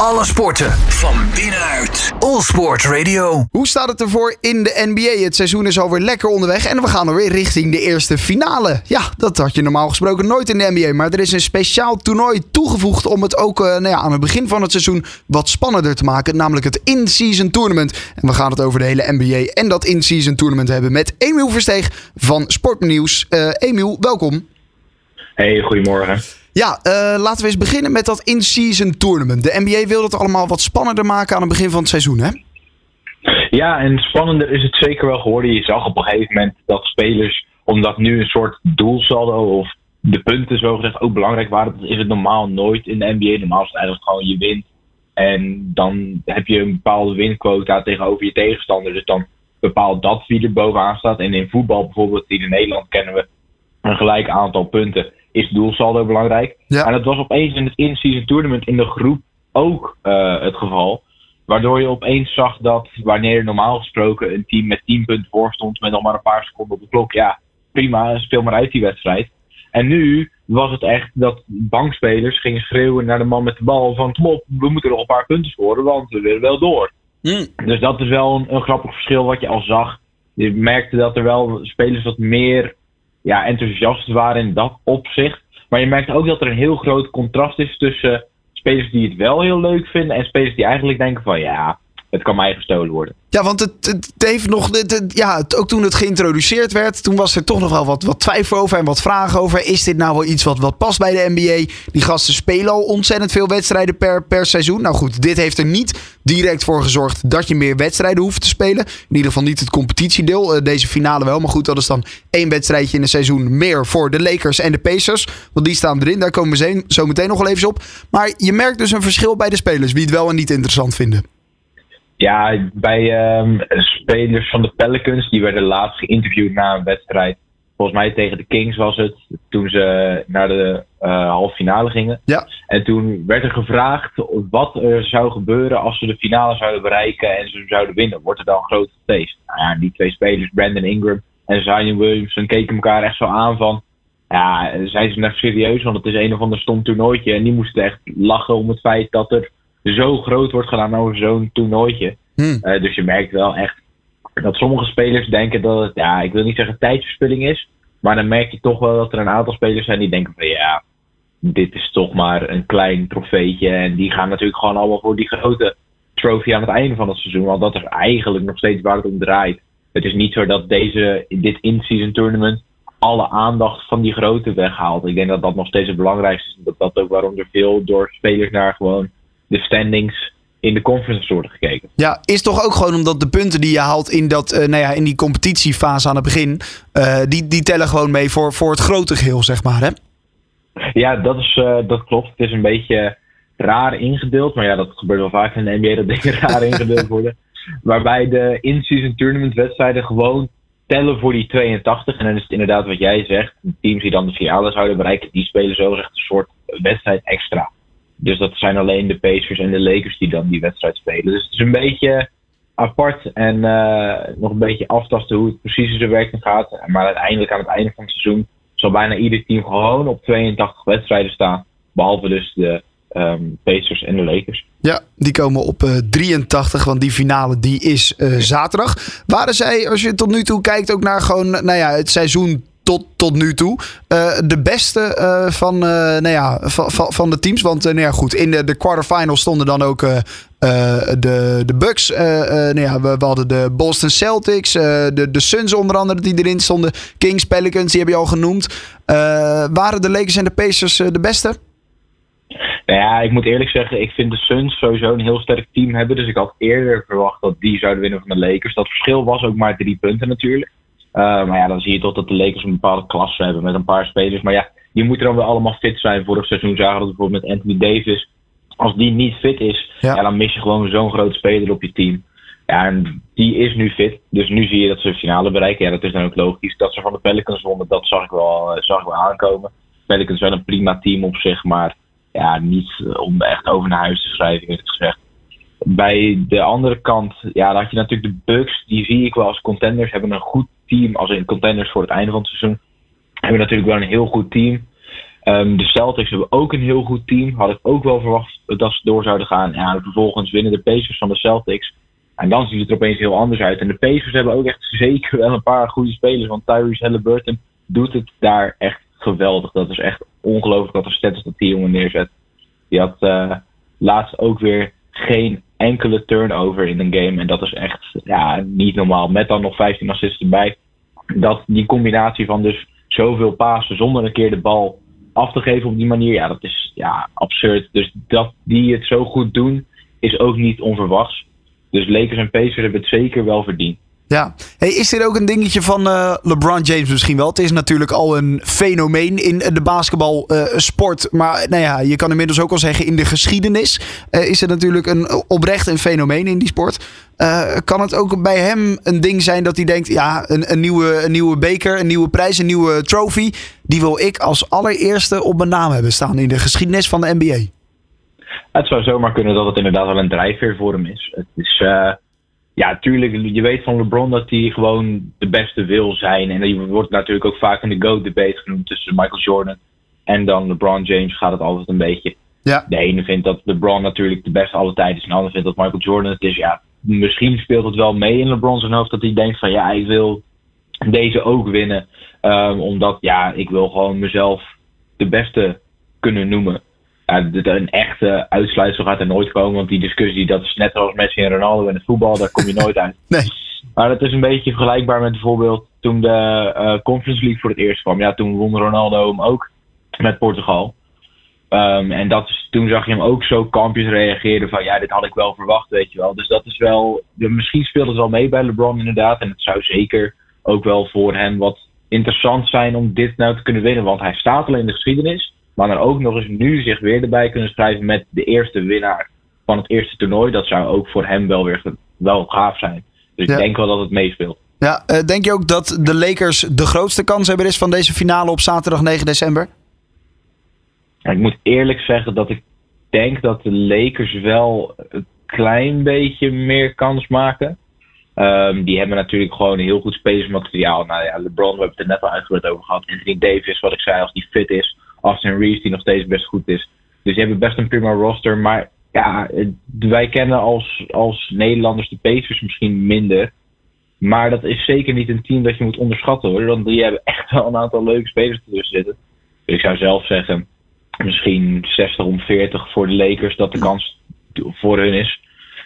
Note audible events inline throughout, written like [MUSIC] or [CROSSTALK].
Alle sporten van binnenuit. All Sport Radio. Hoe staat het ervoor in de NBA? Het seizoen is alweer lekker onderweg en we gaan alweer richting de eerste finale. Ja, dat had je normaal gesproken nooit in de NBA, maar er is een speciaal toernooi toegevoegd om het ook uh, nou ja, aan het begin van het seizoen wat spannender te maken, namelijk het in-season tournament. En we gaan het over de hele NBA en dat in-season tournament hebben met Emiel Versteeg van Sportnieuws. Uh, Emiel, welkom. Hey, goedemorgen. Ja, uh, laten we eens beginnen met dat in-season tournament. De NBA wil het allemaal wat spannender maken aan het begin van het seizoen, hè? Ja, en spannender is het zeker wel geworden. Je zag op een gegeven moment dat spelers, omdat nu een soort doelsaldo of de punten zo gezegd ook belangrijk waren, dat is het normaal nooit in de NBA. Normaal is het eigenlijk gewoon je wint. En dan heb je een bepaalde winquota tegenover je tegenstander. Dus dan bepaalt dat wie er bovenaan staat. En in voetbal bijvoorbeeld, hier in Nederland kennen we een gelijk aantal punten is doelsaldo belangrijk. En dat was opeens in het in-season tournament in de groep ook uh, het geval. Waardoor je opeens zag dat wanneer normaal gesproken een team met 10 punten voor stond met nog maar een paar seconden op de klok, ja, prima, speel maar uit die wedstrijd. En nu was het echt dat bankspelers gingen schreeuwen naar de man met de bal van kom op, we moeten nog een paar punten scoren, want we willen wel door. Mm. Dus dat is wel een, een grappig verschil wat je al zag. Je merkte dat er wel spelers wat meer ja, enthousiast waren in dat opzicht. Maar je merkt ook dat er een heel groot contrast is tussen spelers die het wel heel leuk vinden en spelers die eigenlijk denken van ja, het kan mij gestolen worden. Ja, want het, het heeft nog. ja, ook toen het geïntroduceerd werd, toen was er toch nog wel wat, wat twijfel over en wat vragen over. Is dit nou wel iets wat, wat past bij de NBA? Die gasten spelen al ontzettend veel wedstrijden per, per seizoen. Nou goed, dit heeft er niet direct voor gezorgd dat je meer wedstrijden hoeft te spelen. In ieder geval niet het competitiedeel. Eh, deze finale wel. Maar goed, dat is dan één wedstrijdje in een seizoen meer voor de Lakers en de Pacers. Want die staan erin. Daar komen we zo meteen nog wel even op. Maar je merkt dus een verschil bij de spelers. Wie het wel en niet interessant vinden. Ja, bij um, spelers van de Pelicans, die werden laatst geïnterviewd na een wedstrijd. Volgens mij tegen de Kings was het, toen ze naar de uh, halve finale gingen. Ja. En toen werd er gevraagd wat er zou gebeuren als ze de finale zouden bereiken en ze zouden winnen. Wordt er dan een groot feest? Nou ja, die twee spelers, Brandon Ingram en Zion Williamson, keken elkaar echt zo aan van... Ja, zijn ze nou serieus? Want het is een of ander stom toernooitje. En die moesten echt lachen om het feit dat er zo groot wordt gedaan over zo'n toernooitje. Hmm. Uh, dus je merkt wel echt dat sommige spelers denken dat het, ja, ik wil niet zeggen tijdverspilling is. Maar dan merk je toch wel dat er een aantal spelers zijn die denken van ja, dit is toch maar een klein trofeetje. En die gaan natuurlijk gewoon allemaal voor die grote trofee aan het einde van het seizoen. Want dat is eigenlijk nog steeds waar het om draait. Het is niet zo dat deze, dit in-season tournament alle aandacht van die grote weghaalt. Ik denk dat dat nog steeds het belangrijkste is. Dat dat ook waarom er veel door spelers naar gewoon de standings in de conference worden gekeken. Ja, is toch ook gewoon omdat de punten die je haalt in, dat, uh, nou ja, in die competitiefase aan het begin, uh, die, die tellen gewoon mee voor, voor het grote geheel, zeg maar. Hè? Ja, dat, is, uh, dat klopt. Het is een beetje raar ingedeeld, maar ja, dat gebeurt wel vaak in de NBA dat dingen raar [LAUGHS] ingedeeld worden. Waarbij de in-season tournament wedstrijden gewoon tellen voor die 82. En dan is het inderdaad wat jij zegt. Teams die dan de finale zouden bereiken, die spelen zo echt een soort wedstrijd extra. Dus dat zijn alleen de Pacers en de Lakers die dan die wedstrijd spelen. Dus het is een beetje apart en uh, nog een beetje aftasten hoe het precies in zijn werking gaat. Maar uiteindelijk aan het einde van het seizoen zal bijna ieder team gewoon op 82 wedstrijden staan. Behalve dus de um, Pacers en de Lakers. Ja, die komen op uh, 83, want die finale die is uh, zaterdag. Waren zij, als je tot nu toe kijkt, ook naar gewoon nou ja, het seizoen tot, tot nu toe. Uh, de beste uh, van, uh, nou ja, van, van de teams. Want nou goed, in de, de quarterfinals stonden dan ook de, de Bucks. nou ja, we, we, hadden de Boston Celtics. de, de Suns onder andere die erin stonden. Kings, Pelicans, die heb je al genoemd. waren de Lakers en de Pacers de beste? Nou ja, ik moet eerlijk zeggen, ik vind de Suns sowieso een heel sterk team hebben. Dus ik had eerder verwacht dat die zouden winnen van de Lakers. Dat verschil was ook maar drie punten natuurlijk. Uh, maar ja, dan zie je toch dat de Lakers een bepaalde klasse hebben met een paar spelers. Maar ja, die moeten dan wel allemaal fit zijn. Vorig seizoen zagen we dat bijvoorbeeld met Anthony Davis. Als die niet fit is, ja. dan mis je gewoon zo'n grote speler op je team. Ja, en die is nu fit. Dus nu zie je dat ze de finale bereiken. Ja, dat is dan ook logisch. Dat ze van de Pelicans wonnen, dat zag ik wel, eh, zag ik wel aankomen. Pelicans wel een prima team op zich, maar ja, niet eh, om echt over naar huis te schrijven, eerlijk gezegd. Bij de andere kant, ja, dan had je natuurlijk de Bucks. Die zie ik wel als contenders. Hebben een goed team. Als in contenders voor het einde van het seizoen. Hebben natuurlijk wel een heel goed team. Ehm, de Celtics hebben ook een heel goed team. Had ik ook wel verwacht dat ze door zouden gaan. Ja, vervolgens winnen de Pacers van de Celtics. En dan ziet het er opeens heel anders uit. En de Pacers hebben ook echt zeker wel een paar goede spelers. Want Tyrese Halliburton doet het daar echt geweldig. Dat is echt ongelooflijk wat er stats dat die jongen neerzet. Die had uh, laatst ook weer geen enkele turnover in een game. En dat is echt ja, niet normaal. Met dan nog 15 assists erbij. Dat die combinatie van dus zoveel pasen zonder een keer de bal af te geven op die manier. Ja, dat is ja, absurd. Dus dat die het zo goed doen, is ook niet onverwachts. Dus Lakers en Pacers hebben het zeker wel verdiend. Ja, hey, is dit ook een dingetje van uh, LeBron James misschien wel? Het is natuurlijk al een fenomeen in de basketbalsport. Maar nou ja, je kan inmiddels ook al zeggen in de geschiedenis uh, is het natuurlijk een, oprecht een fenomeen in die sport. kan het ook bij hem een ding zijn dat hij denkt, ja, een, een, nieuwe, een nieuwe beker, een nieuwe prijs, een nieuwe trophy, die wil ik als allereerste op mijn naam hebben staan in de geschiedenis van de NBA? Het zou zomaar kunnen dat het inderdaad wel een drijfveer voor hem is. Het is ja, tuurlijk, je weet van LeBron dat hij gewoon de beste wil zijn. En die wordt natuurlijk ook vaak in de GOAT-debate genoemd tussen Michael Jordan en dan LeBron James gaat het altijd een beetje. Ja. De ene vindt dat LeBron natuurlijk de beste alle tijden is. En de ander vindt dat Michael Jordan het is. Ja, misschien speelt het wel mee in LeBron zijn hoofd dat hij denkt van ja, ik wil deze ook winnen. Um, omdat ja, ik wil gewoon mezelf de beste kunnen noemen ja, een echte uitsluitsel gaat er nooit komen. Want die discussie, dat is net zoals Messi en Ronaldo in het voetbal, daar kom je [LAUGHS] nooit uit. nee. Maar dat is een beetje vergelijkbaar met bijvoorbeeld toen de uh, Conference League voor het eerst kwam. Ja, toen won Ronaldo hem ook met Portugal. Um, en dat is, toen zag je hem ook zo kampjes reageren van ja, dit had ik wel verwacht, weet je wel. Dus dat is wel, misschien speelt het wel mee bij LeBron inderdaad. En het zou zeker ook wel voor hem wat interessant zijn om dit nou te kunnen winnen. Want hij staat al in de geschiedenis. Maar dan ook nog eens nu zich weer erbij kunnen schrijven met de eerste winnaar van het eerste toernooi. Dat zou ook voor hem wel weer wel gaaf zijn. Dus ik denk wel dat het meespeelt. Ja, uh, denk je ook dat de Lakers de grootste kanshebber is van deze finale op zaterdag 9 december? Ja, ik moet eerlijk zeggen dat ik denk dat de Lakers wel een klein beetje meer kans maken. Um, die hebben natuurlijk gewoon heel goed spelersmateriaal. Nou ja, LeBron, we hebben het er net al uitgebreid over gehad. Anthony Davis, wat ik zei, als die fit is. Austin Reeves, die nog steeds best goed is. Dus die hebben best een prima roster. Maar ja, wij kennen als, als Nederlanders de Pacers misschien minder. Maar dat is zeker niet een team dat je moet onderschatten hoor. Want die hebben echt wel een aantal leuke spelers tussen zitten. Dus ik zou zelf zeggen, misschien 60 om 40 voor de Lakers dat de kans voor hun is.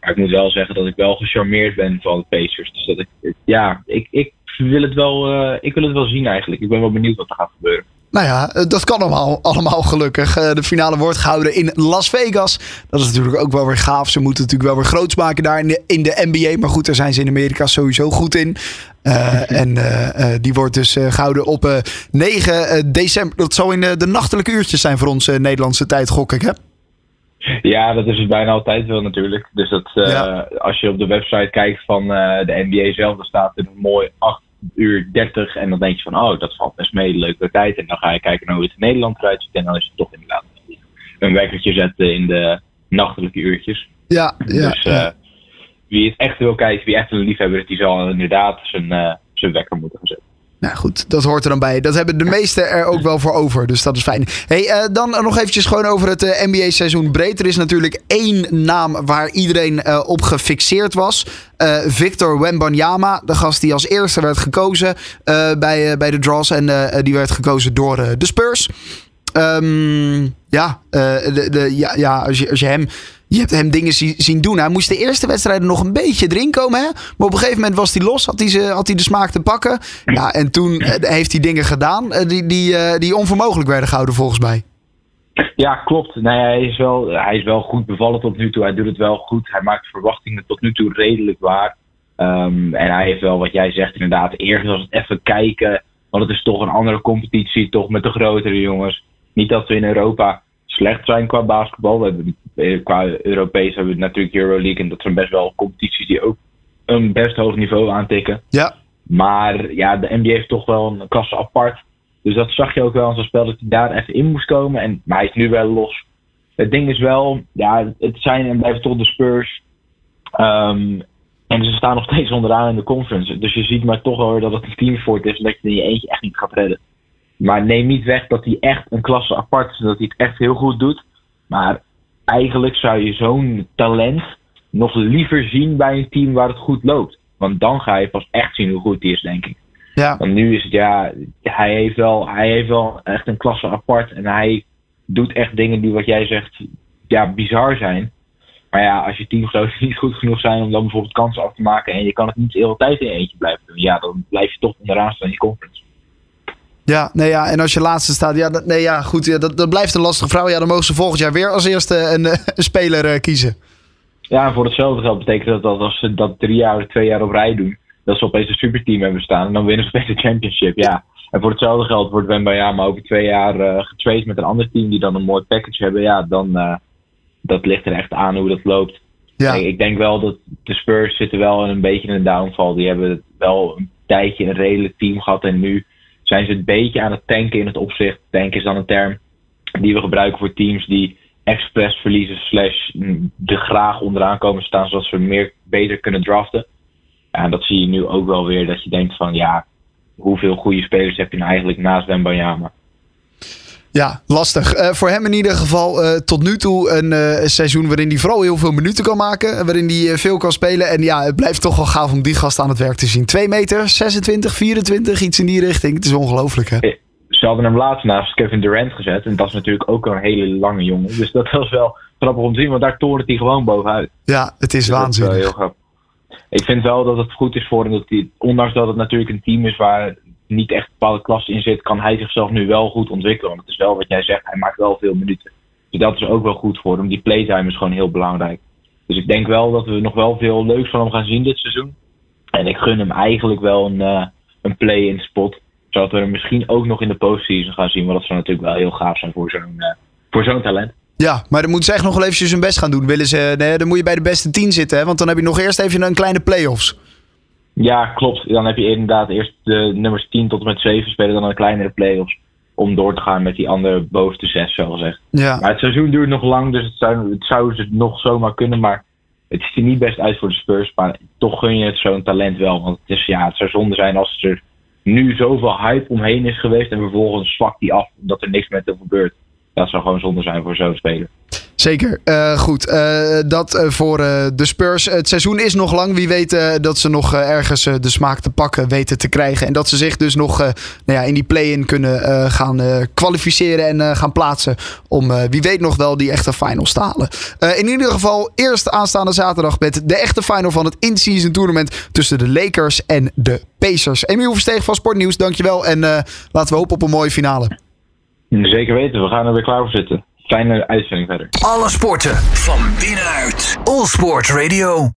Maar ik moet wel zeggen dat ik wel gecharmeerd ben van de Pacers. Dus dat ik, ja, ik, ik, wil het wel, uh, ik wil het wel zien eigenlijk. Ik ben wel benieuwd wat er gaat gebeuren. Nou ja, eh, dat kan allemaal, allemaal gelukkig. Eh, de finale wordt gehouden in Las Vegas. Dat is natuurlijk ook wel weer gaaf. Ze moeten natuurlijk wel weer groots maken daar in de, in de NBA. Maar goed, daar zijn ze in Amerika sowieso goed in. Uh, en uh, die wordt dus gehouden op 9 december. Dat zal in de nachtelijke uurtjes zijn voor ons Nederlandse tijd, gok ik, hè? Ja, dat is het bijna altijd wel natuurlijk. Dus dat, ja. als je op de website kijkt van de NBA zelf, dan staat er een mooi 8 uur 30. En dan denk je van, oh, dat valt best mee, leuke tijd. En dan ga je kijken naar hoe het in Nederland eruit ziet. En dan is het toch inderdaad een wekkertje zetten in de nachtelijke uurtjes. Ja, ja. Dus uh, wie het echt wil kijken, wie echt een liefhebber is, die zal inderdaad zijn, uh, zijn wekker moeten gaan zetten. Nou goed, dat hoort er dan bij. Dat hebben de meesten er ook wel voor over. Dus dat is fijn. Hey, uh, dan nog eventjes gewoon over het uh, NBA-seizoen breed. Er is natuurlijk één naam waar iedereen uh, op gefixeerd was. Victor Wembanyama. De gast die als eerste werd gekozen bij, bij de Draws. En die werd gekozen door de Spurs. Um, ja, de, de, ja, ja als, je, als je hem je hebt hem dingen zien doen. Hij moest de eerste wedstrijden nog een beetje erin komen. Hè? Maar op een gegeven moment was hij los. Had hij, ze, had hij de smaak te pakken. Ja, en toen eh, heeft hij dingen gedaan eh, die, die, eh, die onvermogelijk werden gehouden volgens mij. Ja, klopt. Nee, hij, is wel, hij is wel goed bevallen tot nu toe. Hij doet het wel goed. Hij maakt verwachtingen tot nu toe redelijk waar. Um, en hij heeft wel, wat jij zegt, inderdaad, eerst was het even kijken. Want het is toch een andere competitie, toch met de grotere jongens. Niet dat we in Europa slecht zijn qua basketbal. We hebben, eh, qua Europees hebben we natuurlijk Euroleague. En dat zijn best wel competities die ook een best hoog niveau aantikken. Ja. Maar ja, de NBA heeft toch wel een klasse apart. Dus dat zag je ook wel in zo'n spel dat hij daar even in moest komen. En, maar hij is nu wel los. Het ding is wel, ja, het zijn en blijven toch de Spurs. Um, en ze staan nog steeds onderaan in de conference. Dus je ziet maar toch wel dat het een teamsport is. En dat je in je eentje echt niet gaat redden. Maar neem niet weg dat hij echt een klasse apart is en dat hij het echt heel goed doet. Maar eigenlijk zou je zo'n talent nog liever zien bij een team waar het goed loopt. Want dan ga je pas echt zien hoe goed hij is, denk ik. Ja. Want nu is het ja, hij heeft wel, hij heeft wel echt een klasse apart. En hij doet echt dingen die, wat jij zegt, ja, bizar zijn. Maar ja, als je teamgenoten niet goed genoeg zijn om dan bijvoorbeeld kansen af te maken. en je kan het niet de hele tijd in eentje blijven doen. ja, dan blijf je toch onderaan staan in je conference. Ja, nee, ja, en als je laatste staat, ja, dat, nee, ja goed, ja, dat, dat blijft een lastige vrouw. Ja, dan mogen ze volgend jaar weer als eerste een, eh, een speler uh, kiezen. Ja, en voor hetzelfde geld betekent dat, dat als ze dat drie jaar of twee jaar op rij doen, dat ze opeens een superteam hebben staan en dan winnen ze opeens [LAUGHS] de championship. Ja. En voor hetzelfde geld wordt Wembayama over twee jaar uh, getraced met een ander team die dan een mooi package hebben. Ja, dan uh, dat ligt er echt aan hoe dat loopt. Ja. Ik, ik denk wel dat de Spurs zitten wel een beetje in een downfall. Die hebben wel een tijdje een redelijk team gehad en nu zijn ze een beetje aan het tanken in het opzicht. Tanken is dan een term die we gebruiken voor teams die expres verliezen slash de graag onderaan komen staan zodat ze meer beter kunnen draften. En dat zie je nu ook wel weer dat je denkt van ja, hoeveel goede spelers heb je nou eigenlijk naast Wembanyama? Ja, lastig. Uh, voor hem in ieder geval uh, tot nu toe een uh, seizoen waarin hij vooral heel veel minuten kan maken. Waarin hij veel kan spelen. En ja, het blijft toch wel gaaf om die gast aan het werk te zien. 2 meter, 26, 24, iets in die richting. Het is ongelooflijk hè. Ze hadden hem laatst naast Kevin Durant gezet. En dat is natuurlijk ook een hele lange jongen. Dus dat was wel grappig om te zien. Want daar torent hij gewoon bovenuit. Ja, het is dus waanzinnig. heel grappig. Ik vind wel dat het goed is voor hem. Dat hij, ondanks dat het natuurlijk een team is waar niet echt bepaalde klasse in zit, kan hij zichzelf nu wel goed ontwikkelen. Want het is wel wat jij zegt, hij maakt wel veel minuten. Dus dat is ook wel goed voor hem. Die playtime is gewoon heel belangrijk. Dus ik denk wel dat we nog wel veel leuks van hem gaan zien dit seizoen. En ik gun hem eigenlijk wel een, uh, een play-in spot. Zodat we hem misschien ook nog in de postseason gaan zien. Maar dat zou natuurlijk wel heel gaaf zijn voor zo'n uh, voor zo'n talent. Ja, maar dan moeten ze echt nog wel eventjes hun best gaan doen. Willen ze, nee, dan moet je bij de beste tien zitten. Hè? Want dan heb je nog eerst even een kleine play-offs. Ja, klopt. Dan heb je inderdaad eerst de nummers 10 tot en met 7 spelen, dan een kleinere play-offs. Om door te gaan met die andere bovenste zes, zo gezegd. Ja. Maar het seizoen duurt nog lang, dus het zou, het zou ze nog zomaar kunnen. Maar het ziet er niet best uit voor de Spurs. Maar toch gun je het zo'n talent wel. Want het, is, ja, het zou zonde zijn als er nu zoveel hype omheen is geweest. En vervolgens zwakt die af omdat er niks met hem gebeurt. Dat zou gewoon zonde zijn voor zo'n speler. Zeker. Uh, goed, uh, dat uh, voor de Spurs. Het seizoen is nog lang. Wie weet dat ze nog ergens de smaak te pakken weten te krijgen. En dat ze zich dus nog nou ja, in die play-in kunnen gaan kwalificeren en gaan plaatsen. Om wie weet nog wel die echte finals te halen. in ieder geval eerst aanstaande zaterdag met de echte final van het in-season tournament tussen de Lakers en de Pacers. Emiel Versteeg van Sportnieuws, dankjewel. En laten we hopen op een mooie finale. Zeker weten, we gaan er weer klaar voor zitten. Fijne uitzending verder. Alle sporten van binnenuit. All Sport Radio.